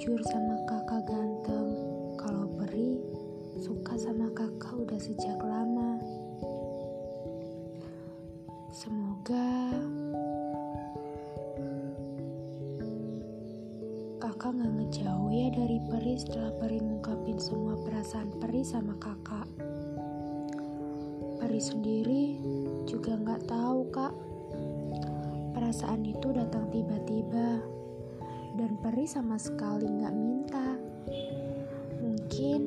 jujur sama kakak ganteng kalau Peri suka sama kakak udah sejak lama. Semoga kakak gak ngejauh ya dari Peri setelah Peri ngungkapin semua perasaan Peri sama kakak. Peri sendiri juga gak tahu kak. Perasaan itu datang tiba-tiba dan Peri sama sekali gak minta. Mungkin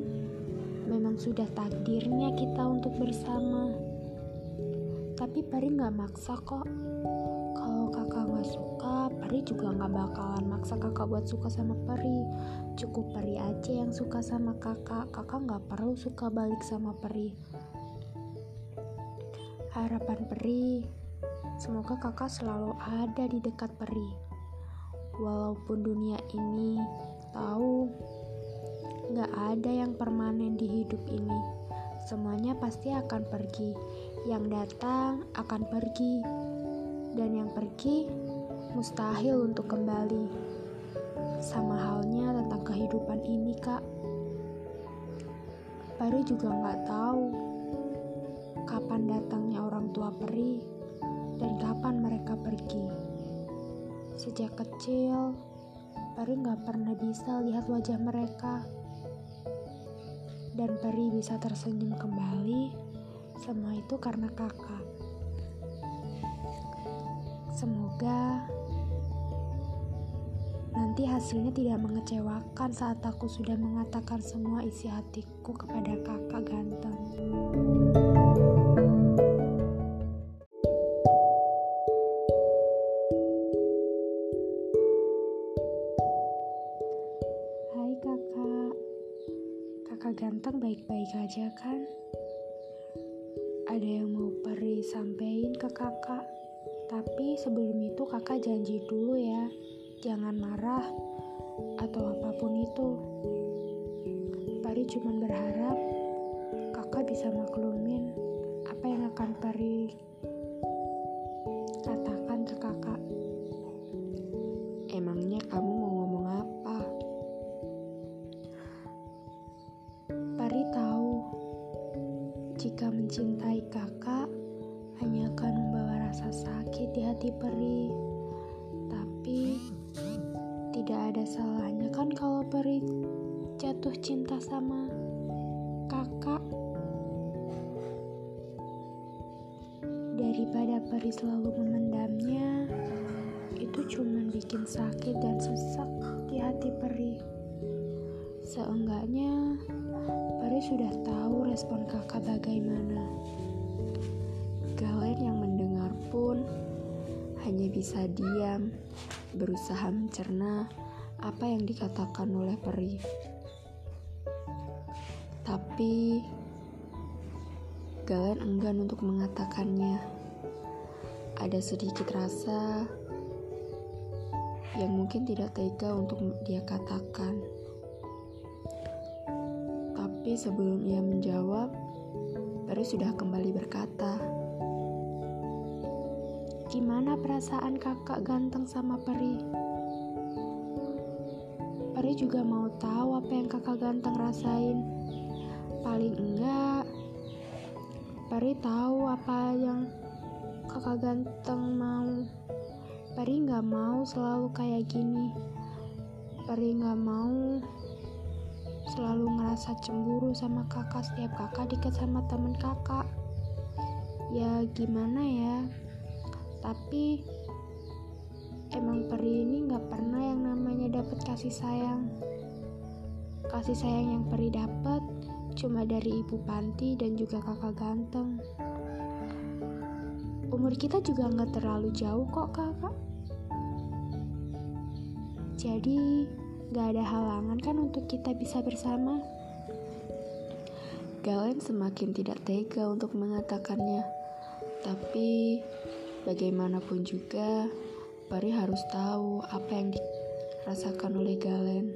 memang sudah takdirnya kita untuk bersama. Tapi Peri gak maksa kok. Kalau kakak gak suka, Peri juga gak bakalan maksa kakak buat suka sama Peri. Cukup Peri aja yang suka sama kakak. Kakak gak perlu suka balik sama Peri. Harapan Peri, semoga kakak selalu ada di dekat Peri. Walaupun dunia ini tahu gak ada yang permanen di hidup ini. Semuanya pasti akan pergi. Yang datang akan pergi dan yang pergi mustahil untuk kembali. Sama halnya tentang kehidupan ini, Kak. Peri juga nggak tahu kapan datangnya orang tua Peri dan kapan mereka pergi. Sejak kecil, Peri nggak pernah bisa lihat wajah mereka. Dan Peri bisa tersenyum kembali, semua itu karena kakak. Semoga nanti hasilnya tidak mengecewakan saat aku sudah mengatakan semua isi hatiku kepada kakak ganteng. Aja kan? Ada yang mau Peri sampein ke kakak? Tapi sebelum itu kakak janji dulu ya, jangan marah atau apa pun itu. Pari cuma berharap kakak bisa maklumin apa yang akan Pari katakan ke kakak. Emangnya kamu jika mencintai kakak hanya akan membawa rasa sakit di hati Peri. Tapi tidak ada salahnya kan kalau Peri jatuh cinta sama kakak. Daripada Peri selalu memendamnya, itu cuma bikin sakit dan sesak di hati Peri. Seenggaknya, Peri sudah tahu respon kakak bagaimana. Galen yang mendengar pun hanya bisa diam, berusaha mencerna apa yang dikatakan oleh peri. Tapi Galen enggan untuk mengatakannya. Ada sedikit rasa yang mungkin tidak tega untuk dia katakan. Tapi sebelum ia menjawab, Peri sudah kembali berkata, Gimana perasaan kakak ganteng sama Peri? Peri juga mau tahu apa yang kakak ganteng rasain. Paling enggak, Peri tahu apa yang kakak ganteng mau. Peri nggak mau selalu kayak gini. Peri nggak mau selalu ngerasa cemburu sama kakak setiap kakak deket sama temen kakak. Ya gimana ya? Tapi emang Peri ini nggak pernah yang namanya dapat kasih sayang. Kasih sayang yang Peri dapat cuma dari ibu panti dan juga kakak ganteng. Umur kita juga nggak terlalu jauh kok kakak. Jadi nggak ada halangan kan untuk kita bisa bersama. Galen semakin tidak tega untuk mengatakannya. Tapi bagaimanapun juga, Pari harus tahu apa yang dirasakan oleh Galen.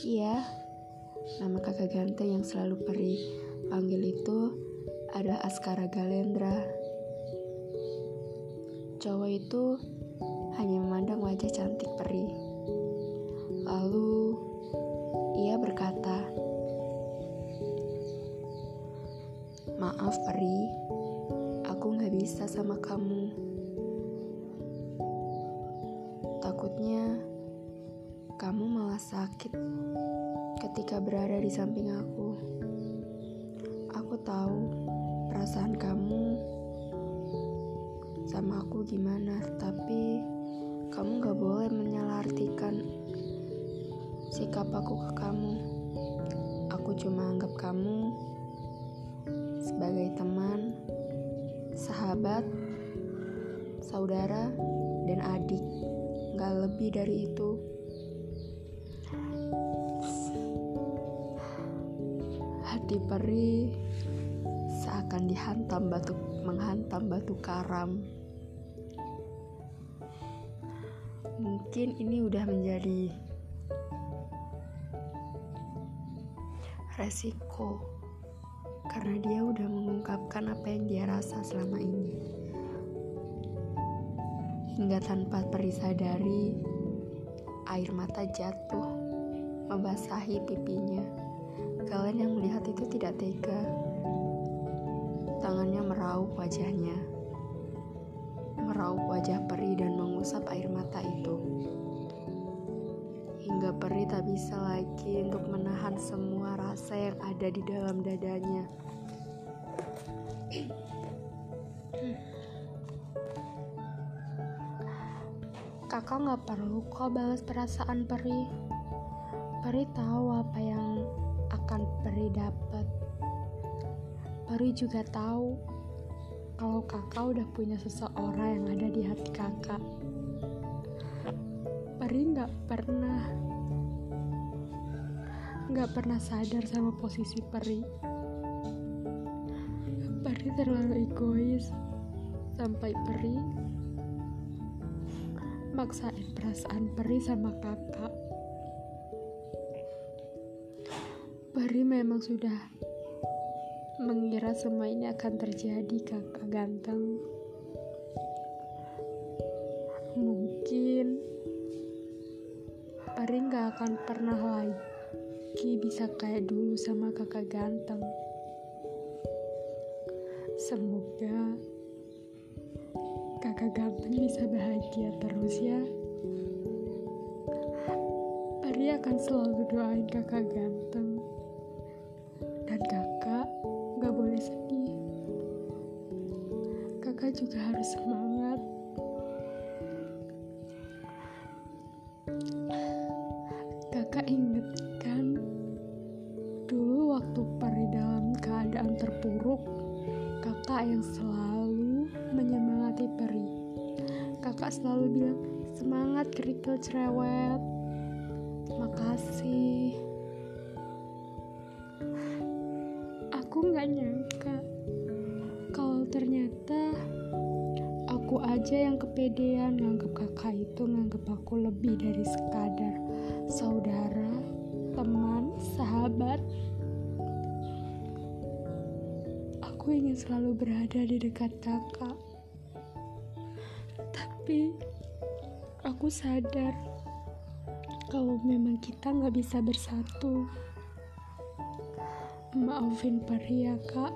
Iya, nama kakak ganteng yang selalu Peri panggil itu adalah Askara Galendra. Cowok itu hanya memandang wajah cantik Peri. Lalu ia berkata, Maaf Peri, aku gak bisa sama kamu. Takutnya kamu malah sakit ketika berada di samping aku. Aku tahu perasaan kamu sama aku gimana, tapi kamu gak boleh menyalahartikan sikap aku ke kamu. Aku cuma anggap kamu sebagai teman, sahabat, saudara, dan adik. Gak lebih dari itu. Hati peri seakan dihantam batu menghantam batu karam. Mungkin ini udah menjadi resiko karena dia udah mengungkapkan apa yang dia rasa selama ini. Hingga tanpa peri sadari, air mata jatuh membasahi pipinya. Kalian yang melihat itu tidak tega. Tangannya meraup wajahnya. Meraup wajah peri dan mengusap air mata itu. Hingga peri tak bisa lagi untuk menahan semua rasa yang ada di dalam dadanya. Kakak nggak perlu kok balas perasaan Peri. Peri tahu apa yang akan Peri dapat. Peri juga tahu kalau kakak udah punya seseorang yang ada di hati kakak. Peri nggak pernah nggak pernah sadar sama posisi Peri. Peri terlalu egois sampai Peri maksain perasaan Peri sama kakak. Peri memang sudah mengira semua ini akan terjadi kakak ganteng. Mungkin Peri gak akan pernah lagi bisa kayak dulu sama kakak ganteng. Semoga kakak ganteng bisa bahagia terus ya. Peri akan selalu doain kakak ganteng. Dan kakak gak boleh sedih. Kakak juga harus semangat. Kakak selalu bilang, semangat kerikil cerewet. Makasih. Aku nggak nyangka kalau ternyata aku aja yang kepedean nganggep kakak itu nganggep aku lebih dari sekadar saudara, teman, sahabat. Aku ingin selalu berada di dekat kakak. Tapi aku sadar kalau memang kita nggak bisa bersatu. Maafin Pari ya kak,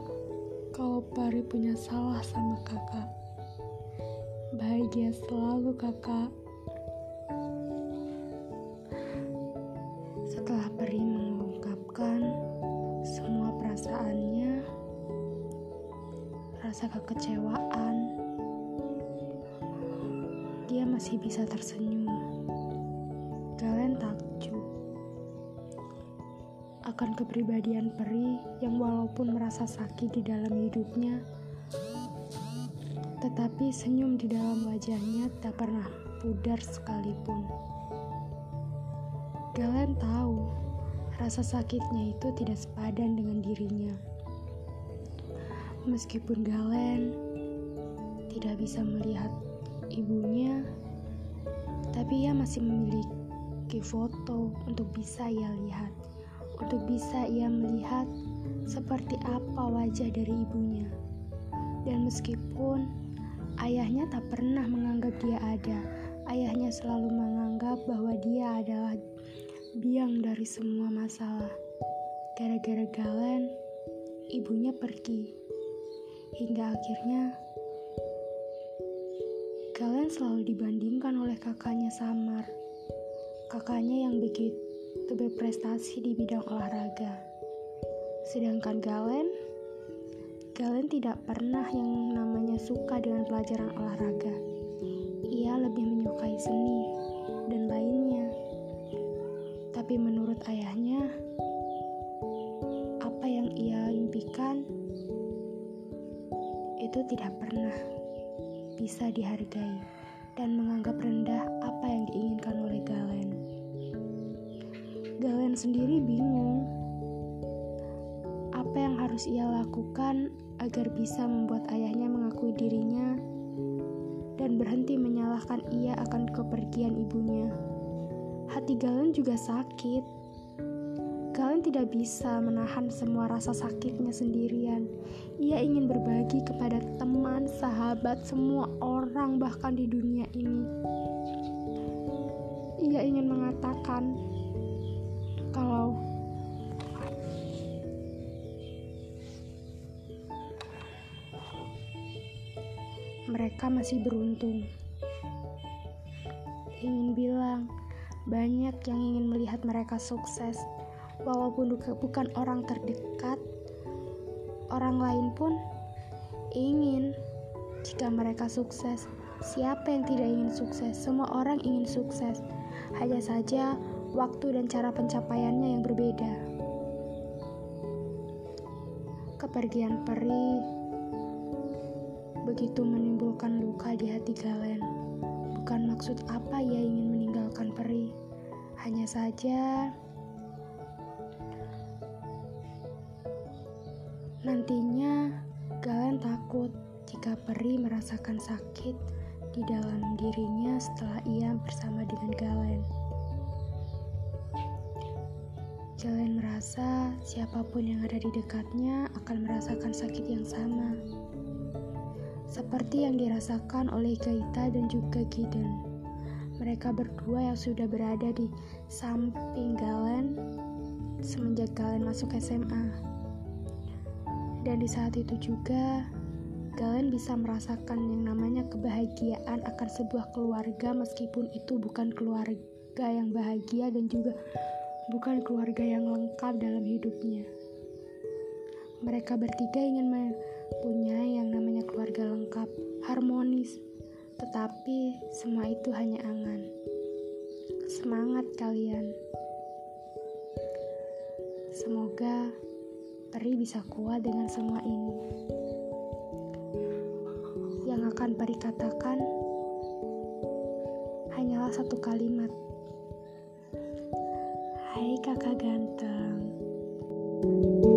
kalau Pari punya salah sama kakak. Bahagia selalu kakak. Setelah Peri mengungkapkan semua perasaannya, rasa kekecewaan, masih bisa tersenyum. Kalian takjub akan kepribadian Peri yang walaupun merasa sakit di dalam hidupnya, tetapi senyum di dalam wajahnya tak pernah pudar sekalipun. Galen tahu rasa sakitnya itu tidak sepadan dengan dirinya. Meskipun Galen tidak bisa melihat ibunya, tapi ia masih memiliki foto untuk bisa ia lihat, untuk bisa ia melihat seperti apa wajah dari ibunya. Dan meskipun ayahnya tak pernah menganggap dia ada, ayahnya selalu menganggap bahwa dia adalah biang dari semua masalah. Gara-gara Galen, ibunya pergi. Hingga akhirnya Galen selalu dibandingkan oleh kakaknya Samar. Kakaknya yang begitu berprestasi di bidang olahraga. Sedangkan Galen, Galen tidak pernah yang namanya suka dengan pelajaran olahraga. Ia lebih menyukai seni dan lainnya. Tapi menurut ayahnya, apa yang ia impikan itu tidak pernah bisa dihargai dan menganggap rendah apa yang diinginkan oleh Galen. Galen sendiri bingung apa yang harus ia lakukan agar bisa membuat ayahnya mengakui dirinya dan berhenti menyalahkan ia akan kepergian ibunya. Hati Galen juga sakit Galen tidak bisa menahan semua rasa sakitnya sendirian. Ia ingin berbagi kepada teman, sahabat, semua orang, bahkan di dunia ini. Ia ingin mengatakan kalau mereka masih beruntung. Ingin bilang, banyak yang ingin melihat mereka sukses walaupun bukan orang terdekat, orang lain pun ingin jika mereka sukses. Siapa yang tidak ingin sukses? Semua orang ingin sukses. Hanya saja waktu dan cara pencapaiannya yang berbeda. Kepergian peri begitu menimbulkan luka di hati Galen. Bukan maksud apa ia ingin meninggalkan peri. Hanya saja Nantinya, Galen takut jika Peri merasakan sakit di dalam dirinya setelah ia bersama dengan Galen. Galen merasa siapa pun yang ada di dekatnya akan merasakan sakit yang sama. Seperti yang dirasakan oleh Gaita dan juga Giden. Mereka berdua yang sudah berada di samping Galen semenjak Galen masuk SMA. Dan di saat itu juga, kalian bisa merasakan yang namanya kebahagiaan akan sebuah keluarga meskipun itu bukan keluarga yang bahagia dan juga bukan keluarga yang lengkap dalam hidupnya. Mereka bertiga ingin mempunyai yang namanya keluarga lengkap, harmonis, tetapi semua itu hanya angan. Semangat kalian! Semoga Peri bisa kuat dengan semua ini. Yang akan Peri katakan hanyalah satu kalimat. Hai kakak ganteng. thank you